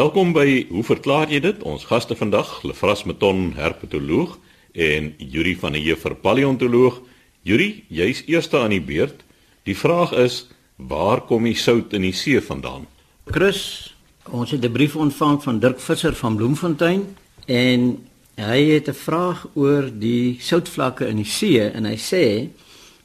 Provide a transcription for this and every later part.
Welkom by Hoe verklaar jy dit? Ons gaste vandag, Lefras Meton, herpetoloog en Yuri van der Heever, paleontoloog. Yuri, jy's eerste aan die beurt. Die vraag is, waar kom die sout in die see vandaan? Chris, ons het 'n brief ontvang van Dirk Visser van Bloemfontein en hy het 'n vraag oor die soutvlakke in die see en hy sê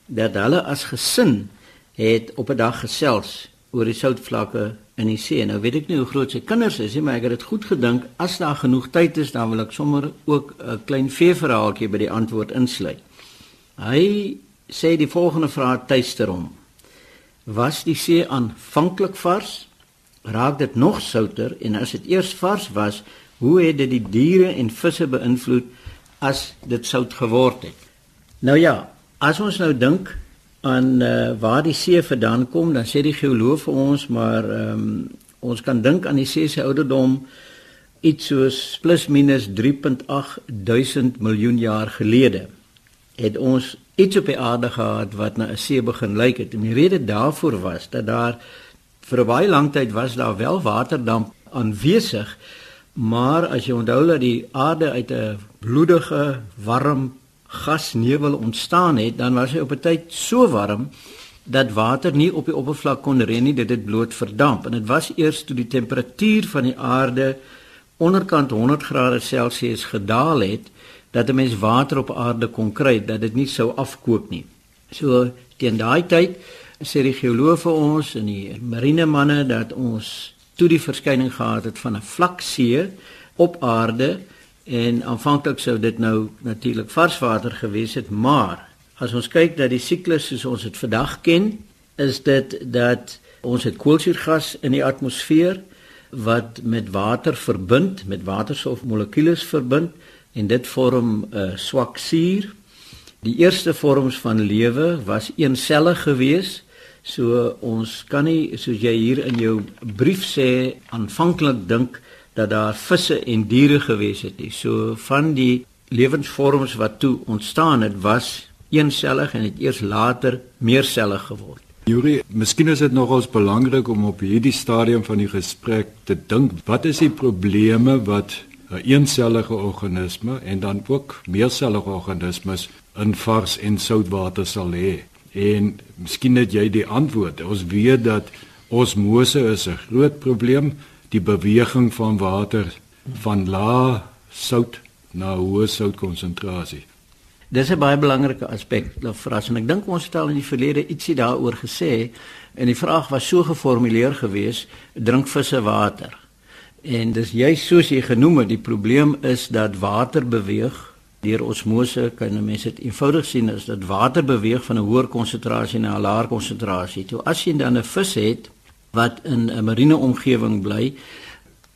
dat hulle as gesin het op 'n dag gesels oor die soutvlakke in die see. Nou weet ek nie hoe groot sy kinders is nie, maar ek het dit goed gedink as daar genoeg tyd is, dan wil ek sommer ook 'n klein veeverhaaltjie by die antwoord insluit. Hy sê die volgende vraag tuister hom. Was die see aanvanklik vars? Raak dit nog souter en as dit eers vars was, hoe het dit die diere en visse beïnvloed as dit sout geword het? Nou ja, as ons nou dink aan uh, waar die see vandaan kom, dan sê die geoloog vir ons, maar ehm um, ons kan dink aan die see se ouderdom iets soos plus minus 3.8 duisend miljoen jaar gelede. Het ons iets op die aarde gehad wat na 'n see begin lyk het. En die rede daarvoor was dat daar vir 'n baie lang tyd was daar wel waterdamp aanwesig, maar as jy onthou dat die aarde uit 'n bloedige, warm gasnevel ontstaan het, dan was hy op 'n tyd so warm dat water nie op die oppervlak kon reën nie, dit het bloot verdamp. En dit was eers toe die temperatuur van die aarde onderkant 100 grade Celsius gedaal het dat 'n mens water op aarde kon kry dat dit nie sou afkook nie. So teen daai tyd sê die geoloë vir ons en die marine manne dat ons toe die verskyning gehad het van 'n vlak see op aarde En aanvanklik sou dit nou natuurlik varswater gewees het, maar as ons kyk dat die siklus soos ons dit vandag ken, is dit dat ons het koolsuurgas in die atmosfeer wat met water verbind, met waterstofmolekules verbind en dit vorm 'n uh, swak suur. Die eerste vorms van lewe was eensellig geweest. So ons kan nie soos jy hier in jou brief sê aanvanklik dink dat daar visse en diere gewees het nie. So van die lewensvorms wat toe ontstaan het, was eensellig en het eers later meersellig geword. Juri, miskien is dit nogals belangrik om op hierdie stadium van die gesprek te dink, wat is die probleme wat 'n eensellige organisme en dan ook meersellige organismes in vars en soutwater sal hê? En miskien het jy die antwoord. Ons weet dat osmose is 'n groot probleem die beweging van water van lae sout na hoë soutkonsentrasie. Dis 'n baie belangrike aspek, Lafras, en ek dink ons het al in die verlede ietsie daaroor gesê en die vraag was so geformuleer gewees: drink visse water? En dis juist soos jy genoem het, die probleem is dat water beweeg deur osmose, kan mense dit eenvoudig sien as dat water beweeg van 'n hoër konsentrasie na 'n laer konsentrasie. Toe as jy dan 'n vis het wat in 'n marine omgewing bly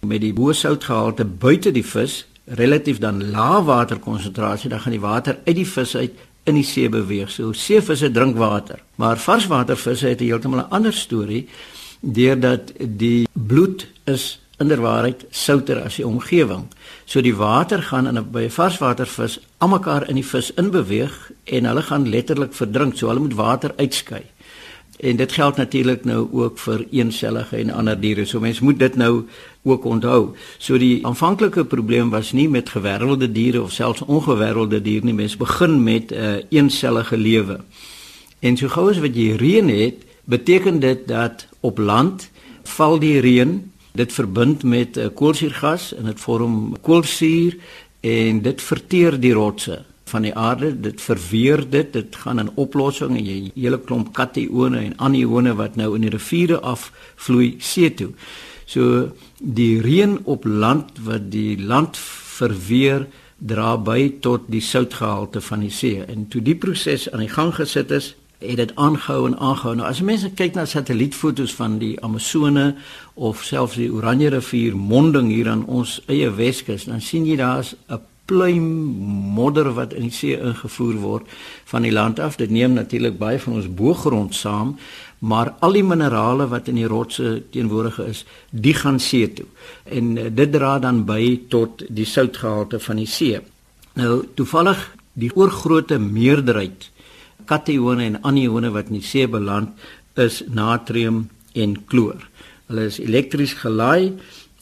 met die hoë soutgehalte buite die vis relatief dan lae waterkonsentrasie dan gaan die water uit die vis uit in die see beweeg. So seevisse drink water. Maar varswatervisse het 'n heeltemal 'n ander storie deurdat die bloed is inderwaarheid souter as die omgewing. So die water gaan in 'n by 'n varswatervis almekaar in die vis inbeweeg en hulle gaan letterlik verdrink. So hulle moet water uitskei. En dit geld natuurlik nou ook vir eensellige en ander diere. So mense moet dit nou ook onthou. So die aanvanklike probleem was nie met gewervelde diere of selfs ongewervelde diere nie. Mense begin met 'n uh, eh, eensellige lewe. En so gou as wat jy reën het, beteken dit dat op land val die reën, dit verbind met 'n uh, koolsuurgas en dit vorm koolsuur en dit verteer die rotse van die aarde, dit verweer dit, dit gaan in oplossing en jy hele klomp katione en anione wat nou in die riviere afvloei see toe. So die reën op land wat die land verweer dra by tot die soutgehalte van die see. En toe die proses aan die gang gesit is, het dit aangehou en aangehou. Nou as mense kyk na satellietfoto's van die Amazone of selfs die Oranje rivier monding hier aan ons eie Weskus, dan sien jy daar's 'n pluim modder wat in die see ingevoer word van die land af. Dit neem natuurlik baie van ons boergrond saam, maar al die minerale wat in die rotse teenwoordig is, die gaan see toe. En uh, dit dra dan by tot die soutgehalte van die see. Nou toevallig die oorgrootste meerderheid katione en anione wat in die see beland is natrium en kloor. Hulle is elektries gelaai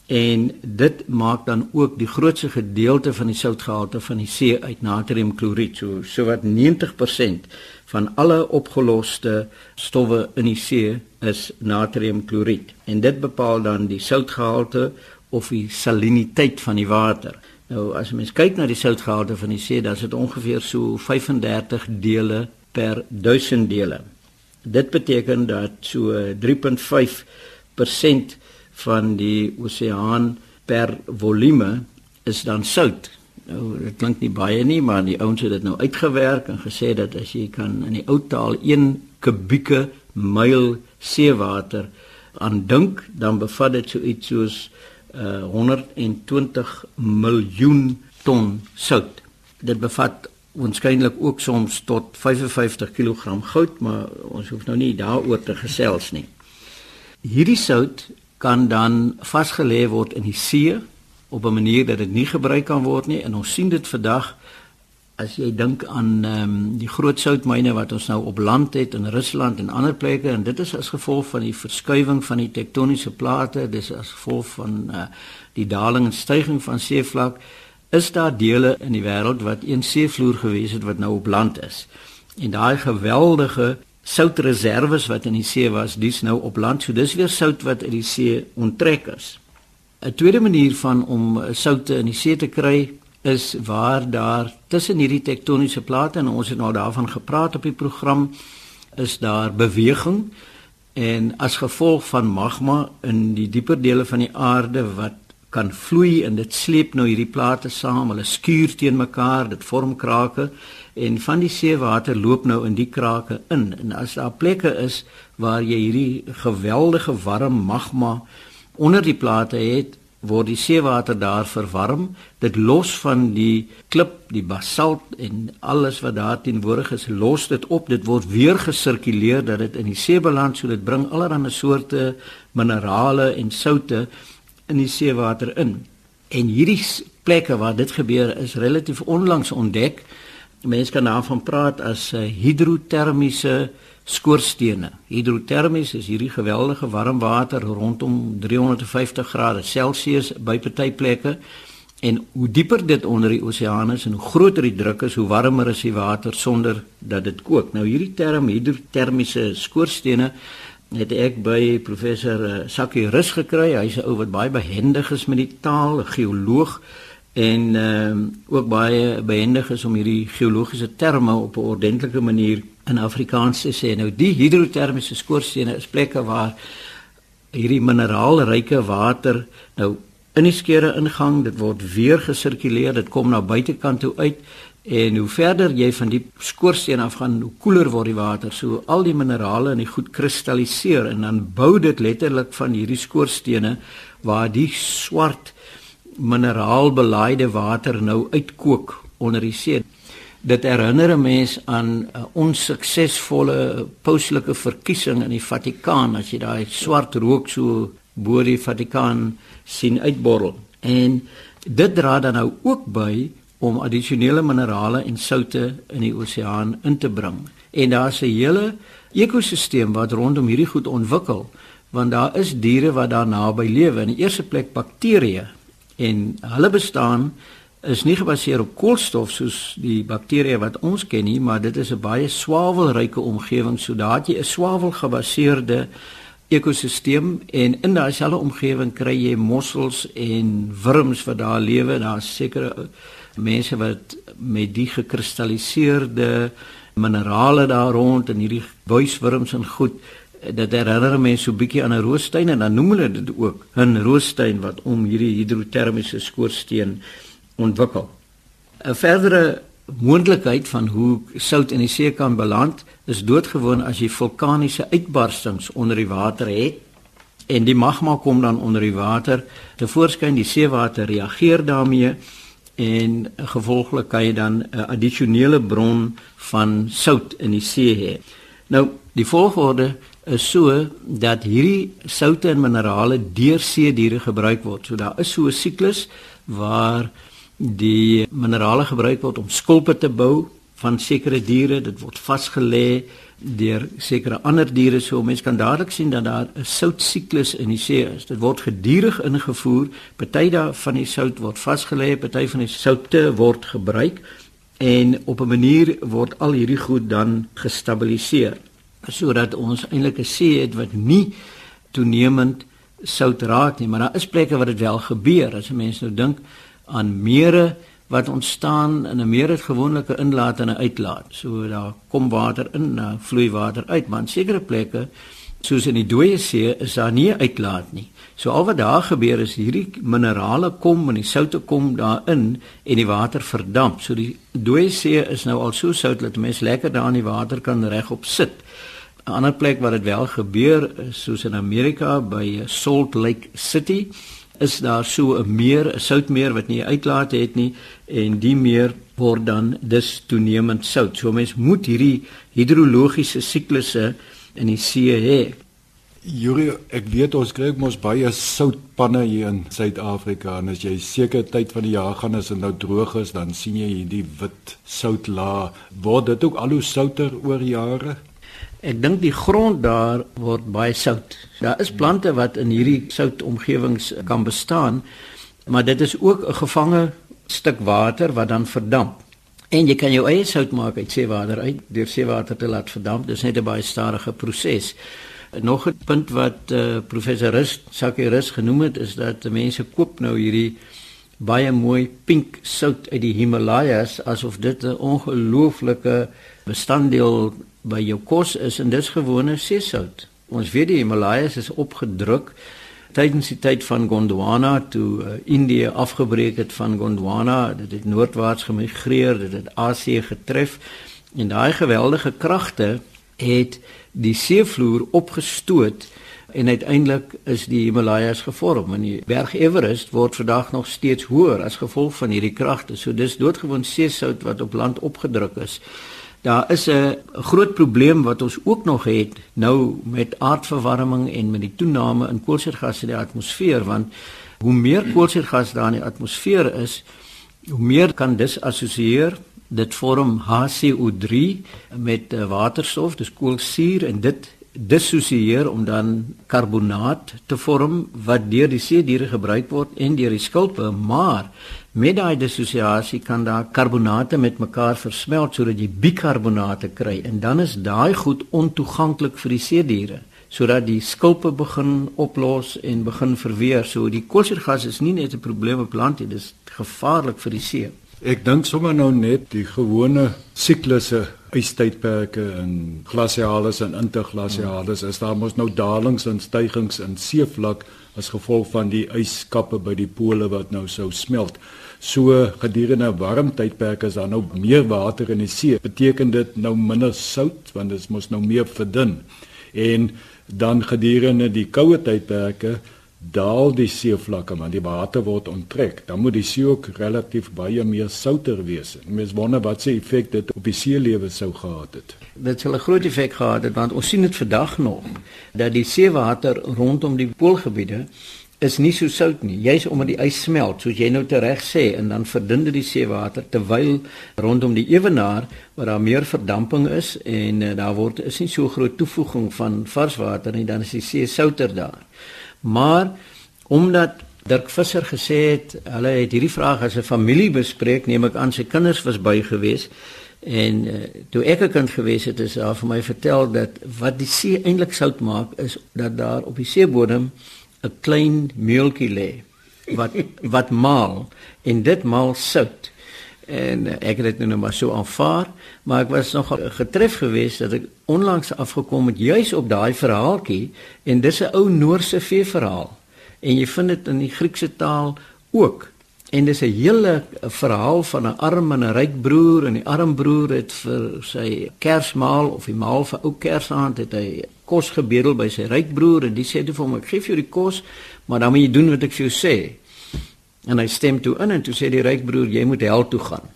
en dit maak dan ook die grootste gedeelte van die soutgehalte van die see uit natriumkloried so sowat 90% van alle opgeloste stowwe in die see is natriumkloried en dit bepaal dan die soutgehalte of die saliniteit van die water. Nou as mens kyk na die soutgehalte van die see dan is dit ongeveer so 35 dele per 1000 dele. Dit beteken dat so 3.5% van die oseaan per volume is dan sout. Nou dit klink nie baie nie, maar die ouens het dit nou uitgewerk en gesê dat as jy kan in die ou taal 1 kubieke myl seewater aandink, dan bevat dit so iets soos uh, 120 miljoen ton sout. Dit bevat waarskynlik ook soms tot 55 kg goud, maar ons hoef nou nie daaroor te gesels nie. Hierdie sout kan dan vasgelê word in die see op 'n manier dat dit nie gebruik kan word nie. En ons sien dit vandag as jy dink aan ehm um, die groot soutmyne wat ons nou op land het in Rusland en ander plekke en dit is as gevolg van die verskuiwing van die tektoniese plate dis as gevolg van uh, die daling en styging van seevlak is daar dele in die wêreld wat een seevloer gewees het wat nou op land is. En daai geweldige soutreserwes wat in die see was, dis nou op land. So dis weer sout wat uit die see onttrek is. 'n Tweede manier van om soutte in die see te kry is waar daar tussen hierdie tektoniese plate en ons het nou daarvan gepraat op die program is daar beweging en as gevolg van magma in die dieper dele van die aarde wat kan vloei en dit sleep nou hierdie plate saam, hulle skuur teen mekaar, dit vorm krake en van die seewater loop nou in die krake in. En as daar plekke is waar jy hierdie geweldige warm magma onder die plate het word die seewater daar verwarm. Dit los van die klip die basalt en alles wat daar teenwoordig is los dit op. Dit word weer gesirkuleer dat dit in die see beland so dit bring allerlei soorte minerale en soutte in die seewater in en hierdie plekke waar dit gebeur is relatief onlangs ontdek mense kan daarvan praat as uh, hidrotermiese skoorstene. Hidrotermies is hierdie geweldige warm water rondom 350 grade Celsius by party plekke en hoe dieper dit onder die oseaan is en hoe groter die druk is, hoe warmer is die water sonder dat dit kook. Nou hierdie term hidrotermiese skoorstene het ek by professor uh, Sakkie Rus gekry. Hy's 'n ou wat baie behendig is met die taal, 'n geoloog en ehm uh, ook baie behendig is om hierdie geologiese terme op 'n ordentlike manier in Afrikaans te sê. Nou die hidrotermiese skoorstene is plekke waar hierdie mineraalryke water nou in die skeure ingang, dit word weer gesirkuleer, dit kom na buitekant toe uit en hoe verder jy van die skoorsteen af gaan, hoe koeler word die water. So al die minerale in die goed kristalliseer en dan bou dit letterlik van hierdie skoorstene waar die swart mineraalbelaaide water nou uitkook onder die see. Dit herinner 'n mens aan 'n onsuksesvolle pauslike verkiesing in die Vatikaan as jy daai swart rook so bo die Vatikaan sien uitborrel. En dit dra dan nou ook by om addisionele minerale en soutte in die oseaan in te bring. En daar's 'n hele ekosisteem wat rondom hierdie goed ontwikkel want daar is diere wat daar naby lewe. In die eerste plek bakterieë en hulle bestaan is nie gebaseer op koolstof soos die bakterieë wat ons ken nie, maar dit is 'n baie swavelryke omgewing sodat jy 'n swavelgebaseerde ekosisteem en in daai selfde omgewing kry jy mossels en wurms wat daar lewe. Daar's sekere mense wat met die gekristalliseerde minerale daar rond en hierdie buiswurms en goed dit herinner mense so bietjie aan 'n roostuin en dan noem hulle dit ook 'n roostuin wat om hierdie hidrotermiese skoorsteen ontwikkel. 'n Verdere moontlikheid van hoe sout in die see kan beland is doodgewoon as jy vulkaniese uitbarstings onder die water het en die magma kom dan onder die water te voorskyn die seewater reageer daarmee en gevolglik kan jy dan 'n addisionele bron van sout in die see hê. Nou die volgorde is so dat hierdie soutte en minerale deur see diere gebruik word. So daar is so 'n siklus waar die minerale gebruik word om skulpe te bou van sekere diere. Dit word vasgelê deur sekere ander diere so mense kan dadelik sien dat daar 'n soutsiklus in die see is. Dit word gedurig ingevoer. Party daarvan die sout word vasgelê, party van die soutte word gebruik en op 'n manier word al hierdie goed dan gestabiliseer sodat ons eintlik 'n see het wat nie toenemend sout raak nie, maar daar is plekke waar dit wel gebeur. As 'n mens nou dink aan mere wat ontstaan in 'n meer het gewoonlike inlaat en 'n uitlaat. So daar kom water in, nou vloei water uit, maar in sekere plekke soos in die dooie see is daar nie uitlaat nie. So al wat daar gebeur is hierdie minerale kom en die soutte kom daarin en die water verdamp. So die dooie see is nou al so sout dat mense lekker daar in die water kan regop sit. 'n Ander plek waar dit wel gebeur is soos in Amerika by Salt Lake City is daar so 'n meer, 'n soutmeer wat nie uitlaat het nie en die meer word dan dus toenemend sout. So mens moet hierdie hidrologiese siklusse in die see hê. Juri, ek weet ons kry mos baie soutpanne hier in Suid-Afrika en as jy seker tyd van die jaar gaan as dit nou droog is, dan sien jy hierdie wit soutlaag. Word dit ook al hoe souter oor jare? Ek dink die grond daar word baie sout. Daar is plante wat in hierdie soutomgewings kan bestaan, maar dit is ook 'n gevange stuk water wat dan verdamp. En jy kan jou eie sout maak uit seewater uit deur seewater te laat verdamp. Dis net 'n baie stadige proses. Nog 'n punt wat uh, professor Rus, Sakie Rus genoem het, is dat mense koop nou hierdie baie mooi pink sout uit die Himalajas asof dit 'n ongelooflike bestanddeel by jou kos is en dis gewone seesout. Ons weet die Himalajas is opgedruk tydens die tyd van Gondwana toe uh, Indië afgebreek het van Gondwana, dit het noordwaarts gemigreer, dit het Asië getref en daai geweldige kragte het die seevloer opgestoot en uiteindelik is die Himalajas gevorm en die berg Everest word vandag nog steeds hoër as gevolg van hierdie kragte. So dis doodgewoon seesout wat op land opgedruk is. Daar is 'n groot probleem wat ons ook nog het nou met aardverwarming en met die toename in koolstofgas in die atmosfeer want hoe meer koolstofgas daar in die atmosfeer is, hoe meer kan dis assosieer dit vorm HCO3 met eh, waterstof, dis koolsuur en dit dissosieer om dan karbonaat te vorm wat deur die see diere gebruik word en deur die skulpe, maar met daai dissosiasie kan daar karbonate met mekaar versmelt sodat jy bikarbonate kry en dan is daai goed ontoeganklik vir die see diere sodat die skulpe begin oplos en begin verweer. So die koolstofgas is nie net 'n probleem op land nie, dis gevaarlik vir die see. Ek dink sommer nou net die gewone siklusse ystydperke en glasiales en interglasiales is daar mos nou dalings en stygings in seevlak as gevolg van die yskappe by die pole wat nou sou smelt. So gedurende warm tydperke is daar nou meer water in die see. Beteken dit nou minder sout want dit mos nou meer verdun. En dan gedurende die koue tydperke daal die seevlakke want die water word onttrek. Dan moet die see ook relatief baie meer souter wees. Mens wonder wat se effek dit op die seelewe sou gehad het. Dit sal 'n groot effek gehad het want ons sien dit vandag nog dat die seewater rondom die poolgebiede is nie so sout nie. Jy's omdat die ys smelt, soos jy nou tereg sê, en dan verdun dit die seewater terwyl rondom die ewenaar waar daar meer verdamping is en uh, daar word is nie so groot toevoeging van vars water nie, dan is die see souter daar. Maar omdat Dirk Visser gesê het, hulle het hierdie vraag as 'n familie bespreek, neem ek aan sy kinders was by gewees. En uh, toe ek 'n kind gewees het, is daar vir my vertel dat wat die see eintlik sout maak is dat daar op die seebodem 'n klein meultjie lê wat wat maal en dit maal sout. En uh, ek het dit nou maar so aanvaar, maar ek was nog getref geweest dat ek onlangs afgekom het juis op daai verhaaltjie en dis 'n ou Noorse vee verhaal. En jy vind dit in die Griekse taal ook. En dis 'n hele verhaal van 'n arm en 'n ryk broer en die arm broer het vir sy Kersmaal of die maal vir ou Kersaand het hy kos gebedel by sy ryk broer en die sê toe vir hom ek gee vir jou die kos, maar dan moet jy doen wat ek vir jou sê. En hy stem toe in en toe sê die ryk broer jy moet hel toe gaan.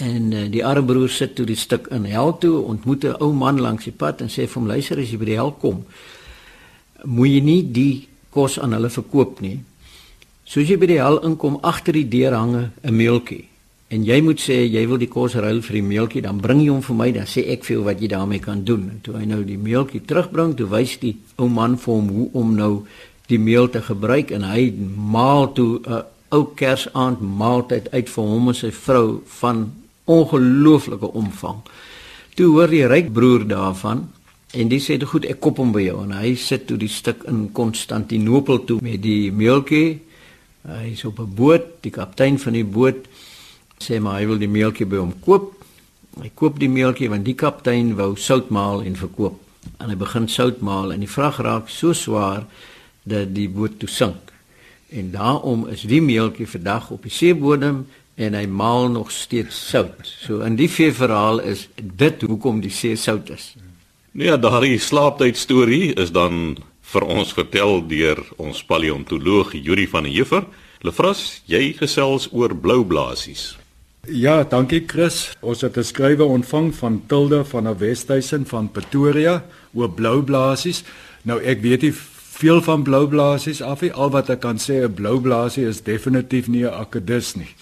En uh, die arme broer sit toe die stuk in hel toe, ontmoet 'n ou man langs die pad en sê vir hom luister as jy by die hel kom, moet jy nie die kos aan hulle verkoop nie. Soos jy by die hel inkom, agter die deur hange 'n meeltjie. en jy moet sê jy wil die kos ruil vir die meeltjie, dan bring jy hom vir my, dan sê ek vir jou wat jy daarmee kan doen. En toe hy nou die meeltjie terugbring, toe wys die ou man vir hom hoe om nou die meel te gebruik en hy maal toe 'n uh, ou kersaand maaltyd uit vir hom en sy vrou van ongelooflike omvang. Toe hoor die ryk broer daarvan en die sê: "Goed, ek kop hom by jou." En hy sit toe die stuk in Konstantinopel toe met die meeltjie. Hy is op 'n boot, die kaptein van die boot sê maar hy wil die meeltjie by hom koop. Hy koop die meeltjie want die kaptein wou sout maal en verkoop. En hy begin sout maal en die vrag raak so swaar dat die boot toe sink. En daarom is die meeltjie vandag op die seebodem en hy maal nog steeds sout. So in die vee verhaal is dit hoekom die see sout is. Nee, ja, daardie slaaptyd storie is dan vir ons vertel deur ons paleontoloog Yuri van der Heever. Lefras, jy gesels oor blou blaasies. Ja, dankie Chris. Ons het 'n skrywe ontvang van Tilde van der Westhuizen van Pretoria oor blou blaasies. Nou ek weet nie veel van blou blaasies af nie. Al wat ek kan sê, 'n blou blaasie is definitief nie 'n akedus nie.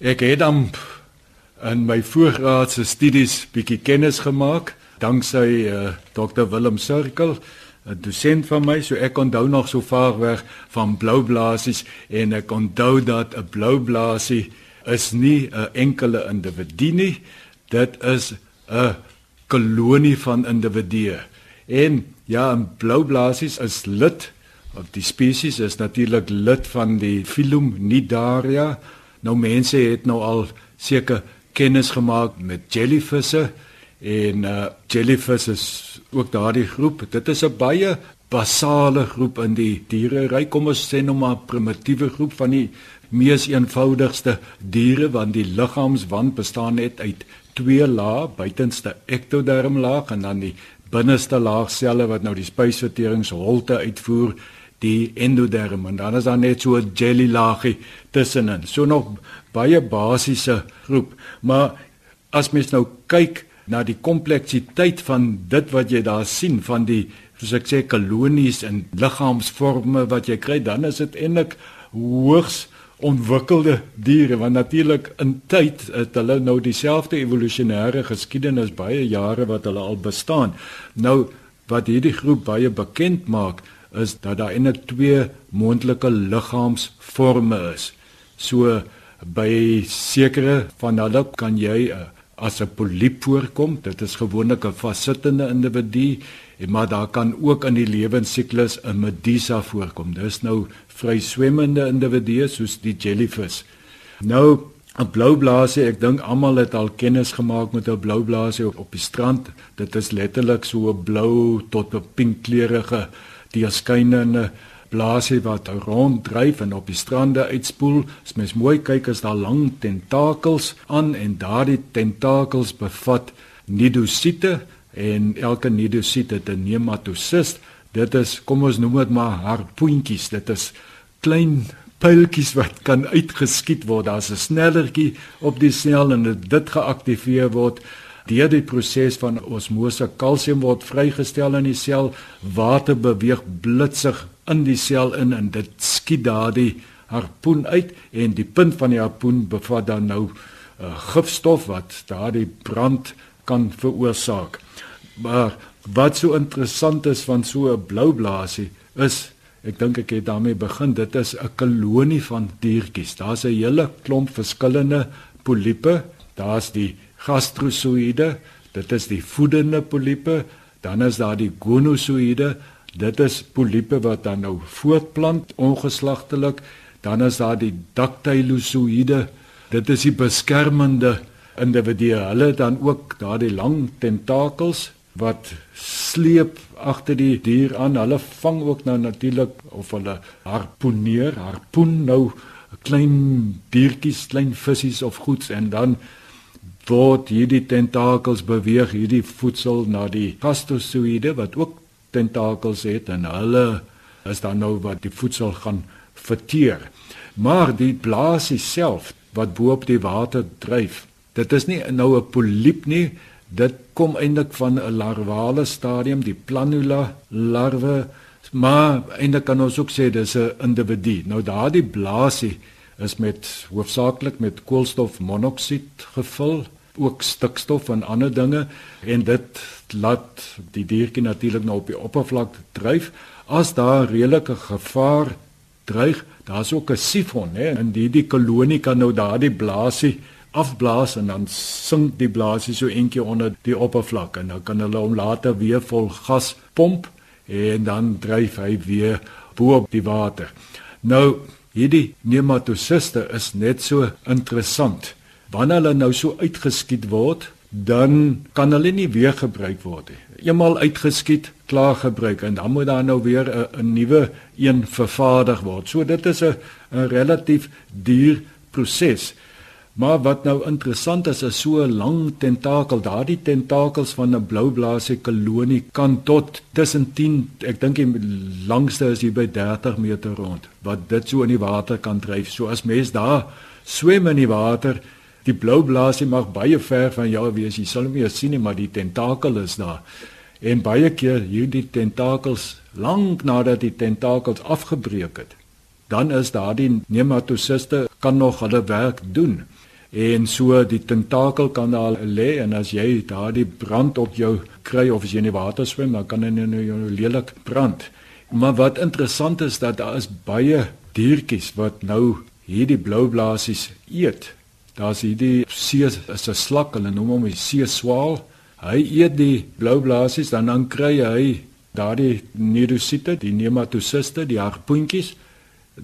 Ek het dan in my voorgraadse studies bietjie kennis gemaak danksy uh, Dr Willem Cirkel 'n dosent van my, so ek onthou nog so vaag weg van blou blaasies en ek onthou dat 'n blou blaasie is nie 'n enkele individu nie. Dit is 'n kolonie van individue. En ja, 'n blou blaasies is lid of die spesies is natuurlik lid van die phylum Nidaria. Nou mense het nou al seker kennis gemaak met jellyvisse en uh jellyfish is ook daardie groep. Dit is 'n baie basale groep in die diereryk. Kom ons sê nou maar primitiewe groep van die mees eenvoudigste diere want die liggaamswand bestaan net uit twee lae, buitenste ektodermlaag en dan die binneste laag selle wat nou die spysverteringsholte uitvoer, die endoderm en dan is daar net so 'n jelly laagie tussenin. So nog baie basiese groep. Maar as mens nou kyk na die kompleksiteit van dit wat jy daar sien van die soos ek sê kolonies en liggaamsvorme wat jy kry, dan is dit eintlik hoogs ontwikkelde diere want natuurlik in tyd het hulle nou dieselfde evolusionêre geskiedenis baie jare wat hulle al bestaan. Nou wat hierdie groep baie bekend maak is dat daar eintlik twee moontlike liggaamsvorme is. So by sekere van hulle kan jy uh, as 'n poliep voorkom. Dit is gewoonlik 'n vassittende individu, maar daar kan ook in die lewensiklus 'n medusa voorkom. Dis nou vry swemmende individue soos die jellyfish. Nou 'n blou blaasie, ek dink almal het al kennis gemaak met 'n blou blaasie op, op die strand. Dit is letterlik so blou tot 'n pinkkleurige deurskynende blaasie wat ronddryf en op die strande uitspoel. As mens mooi kyk, is daar lang tentakels aan en daardie tentakels bevat nidosiete en elke nidosiet het 'n nematocyst. Dit is kom ons noem dit maar harpoentjies. Dit is klein pyltjies wat kan uitgeskiet word. Daar's 'n snellertjie op die sel en dit geaktiveer word deur die proses van osmose. Kalsium word vrygestel in die sel, water beweeg blitsig in die sel in en dit skiet daardie harpoen uit en die punt van die harpoen bevat dan nou 'n uh, eh, gifstof wat daardie brand kan veroorsaak. Maar wat so interessant is van so 'n blou blaasie is ek dink ek het daarmee begin dit is 'n kolonie van diertjies. Daar's 'n hele klomp verskillende poliepe. Daar's die gastrosoïde, dit is die voedende poliepe, dan is daar die gonosoïde Dit is poliepe wat dan nou voortplant ongeslagtelik. Dan is daar die dactylosoïde. Dit is die beskermende individue. Hulle dan ook daardie lang tentakels wat sleep agter die dier aan. Hulle vang ook nou natuurlik of hulle harpoeneer, harpoen nou klein diertjies, klein visse of goeds en dan word hierdie tentakels beweeg hierdie voedsel na die gastosoïde wat ook tentakels het en hulle is dan nou wat die voedsel gaan verteer. Maar die blaasie self wat bo op die water dryf, dit is nie nou 'n poliep nie, dit kom eintlik van 'n larvale stadium, die planula larwe, maar eintlik kan ons ook sê dis 'n individu. Nou daardie blaasie is met hoofsaaklik met koolstofmonoksied gevul, ook stikstof en ander dinge en dit laat die diertjie natuurlik nou op die oppervlak dryf. As daar redelike gevaar dreig, daar's ook 'n sifon, hè, en die die kolonie kan nou daardie blaasie afblaas en dan sink die blaasie so eentjie onder die oppervlak en dan kan hulle hom later weer vol gas pomp en dan dryf hy weer bo op die water. Nou hierdie nematosiste is net so interessant. Wanneer hulle nou so uitgeskiet word, dan kan hulle nie weer gebruik word nie. Eenmal uitgeskiet, klaar gebruik en dan moet daar nou weer 'n nuwe een vervaardig word. So dit is 'n relatief duur proses. Maar wat nou interessant is, is so 'n lang tentakel. Daardie tentakels van 'n bloublaasie kolonie kan tot tussen 10, ek dink die langste is hier by 30 meter rond, wat dit so in die water kan dryf. So as mens daar swem in die water, die bloublaasie mag baie ver van jou wees. Jy sal hom nie sien nie, maar die tentakel is daar. En baie keer hierdie tentakels lank nadat die tentakels afgebreek het, dan is daardie nematosiste kan nog hulle werk doen en so die tentakel kan daar lê en as jy daardie brand op jou kry of as jy in die water swem dan kan dit nou jou lelik brand. Maar wat interessant is dat daar is baie diertjies wat nou hierdie blou blaasies eet. Daar's hierdie see is 'n slak, hulle noem hom die see swaal. Hy eet die blou blaasies dan dan kry hy daardie neurosite, die nematosiste, die harpoentjies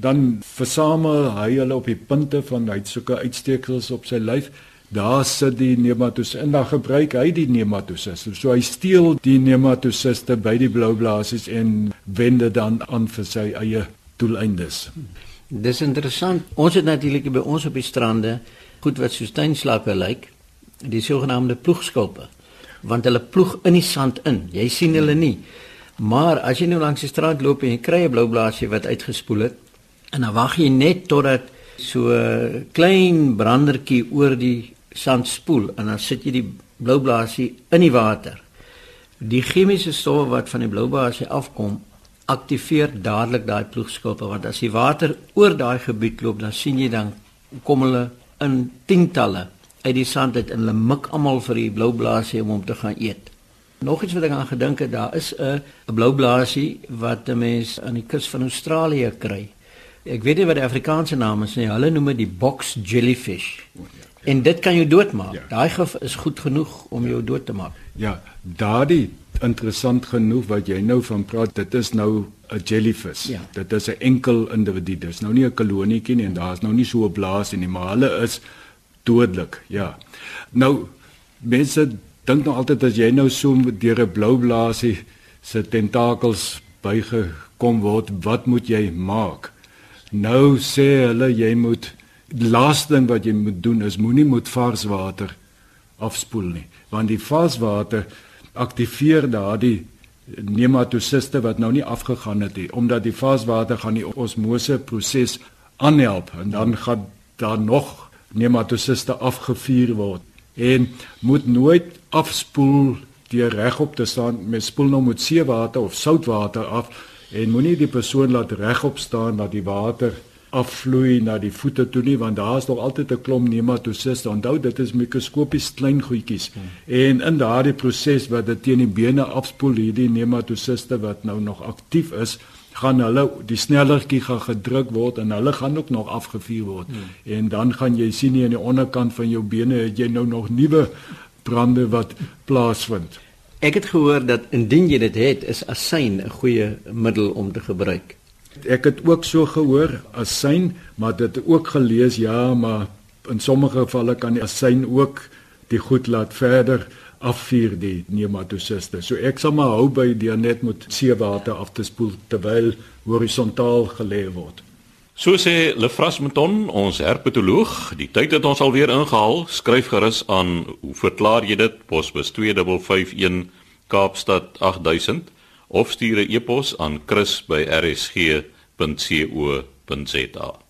dan versamel hy hulle op die punte van hy sulke uitsteeksels op sy lyf. Daar sit die nematosis en dan gebruik hy die nematosis. So hy steel die nematosiste by die blou blaasies en wende dan aan vir sy eie doeleindes. Dis interessant. Ons het natuurlik by ons op die strande goed wat so steenslakke lyk, die sogenaamde ploegskulpe, want hulle ploeg in die sand in. Jy sien hulle nie. Maar as jy nou langs die strand loop en jy kry 'n blou blaasie wat uitgespoel het, en dan wag jy net totdat so klein brandertjie oor die sand spoel en dan sit jy die blou blaasie in die water. Die chemiese stowwe wat van die blou blaasie afkom, aktiveer dadelik daai ploegskulpe want as die water oor daai gebied loop, dan sien jy dan kom hulle in tientalle uit die sand uit en hulle mik almal vir die blou blaasie om hom te gaan eet. Nog iets wat ek aan gedink het, daar is 'n 'n blou blaasie wat 'n mens aan die kus van Australië kry. Ek weet nie wat die Afrikaanse naam is nie. Hulle noem dit die box jellyfish. En dit kan jou doodmaak. Ja. Daai gif is goed genoeg om jou dood te maak. Ja, daardie interessant genoeg wat jy nou van praat, dit is nou 'n jellyfish. Ja. Dit is 'n enkel individu. Dit is nou nie 'n kolonietjie nie en daar's nou nie so 'n blaas nie, maar hulle is dodelik. Ja. Nou mense dink nou altyd as jy nou so deur 'n blou blaasie se tentakels bygekom word, wat moet jy maak? Nou sê hulle jy moet die laaste ding wat jy moet doen is moenie met vars water afspoel nie, want die vars water aktiveer daardie nematosiste wat nou nie afgegaan het nie, omdat die vars water gaan die osmose proses aanhelp en dan gaan daar nog nematosiste afgevuur word. En moet nooit afspoel deur regop te staan met spoel nou met seewater of soutwater af en moenie die persoon laat regop staan dat die water afvloei na die voete toe nie want daar is nog altyd 'n klomp nematosiste. Onthou dit is mikroskopies klein goedjies. Hmm. En in daardie proses wat dit teen die bene afspoel hierdie nematosiste wat nou nog aktief is, gaan hulle die snellertjie gaan gedruk word en hulle gaan ook nog afgevuur word. Hmm. En dan gaan jy sien nie aan die onderkant van jou bene het jy nou nog nuwe brande wat plaasvind. Ek het gehoor dat indien jy dit het, is asyn 'n goeie middel om te gebruik. Ek het ook so gehoor asyn, maar dit ook gelees ja, maar in sommige gevalle kan asyn ook die goed laat verder afvuur die nematosiste. So ek sal maar hou by die net met seewater af te spoel terwyl horisontaal gelê word. So sê Lefras Meton, ons herpetoloog, die tyd het ons alweer ingehaal. Skryf gerus aan, hoe verklaar jy dit? Posbus 2551 Kaapstad 8000 of stuur 'n e-pos aan chris@rsg.co.za.